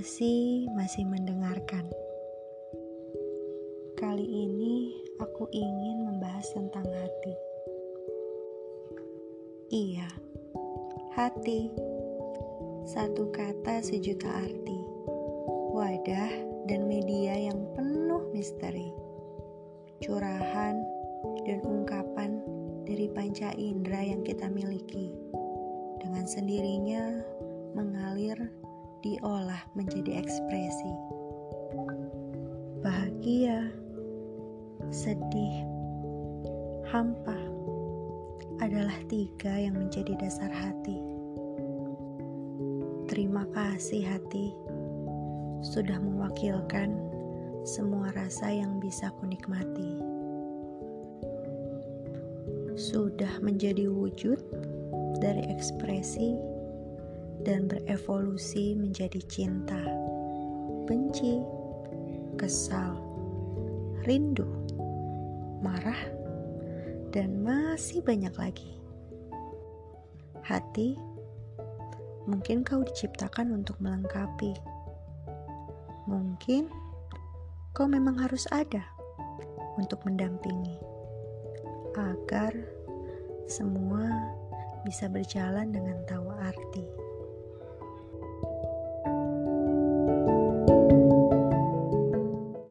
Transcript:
kasih masih mendengarkan. Kali ini aku ingin membahas tentang hati. Iya, hati. Satu kata sejuta arti. Wadah dan media yang penuh misteri. Curahan dan ungkapan dari panca indera yang kita miliki. Dengan sendirinya mengalir diolah menjadi ekspresi. Bahagia, sedih, hampa adalah tiga yang menjadi dasar hati. Terima kasih hati sudah mewakilkan semua rasa yang bisa kunikmati. Sudah menjadi wujud dari ekspresi dan berevolusi menjadi cinta, benci, kesal, rindu, marah, dan masih banyak lagi. Hati, mungkin kau diciptakan untuk melengkapi. Mungkin kau memang harus ada untuk mendampingi agar semua bisa berjalan dengan tahu arti.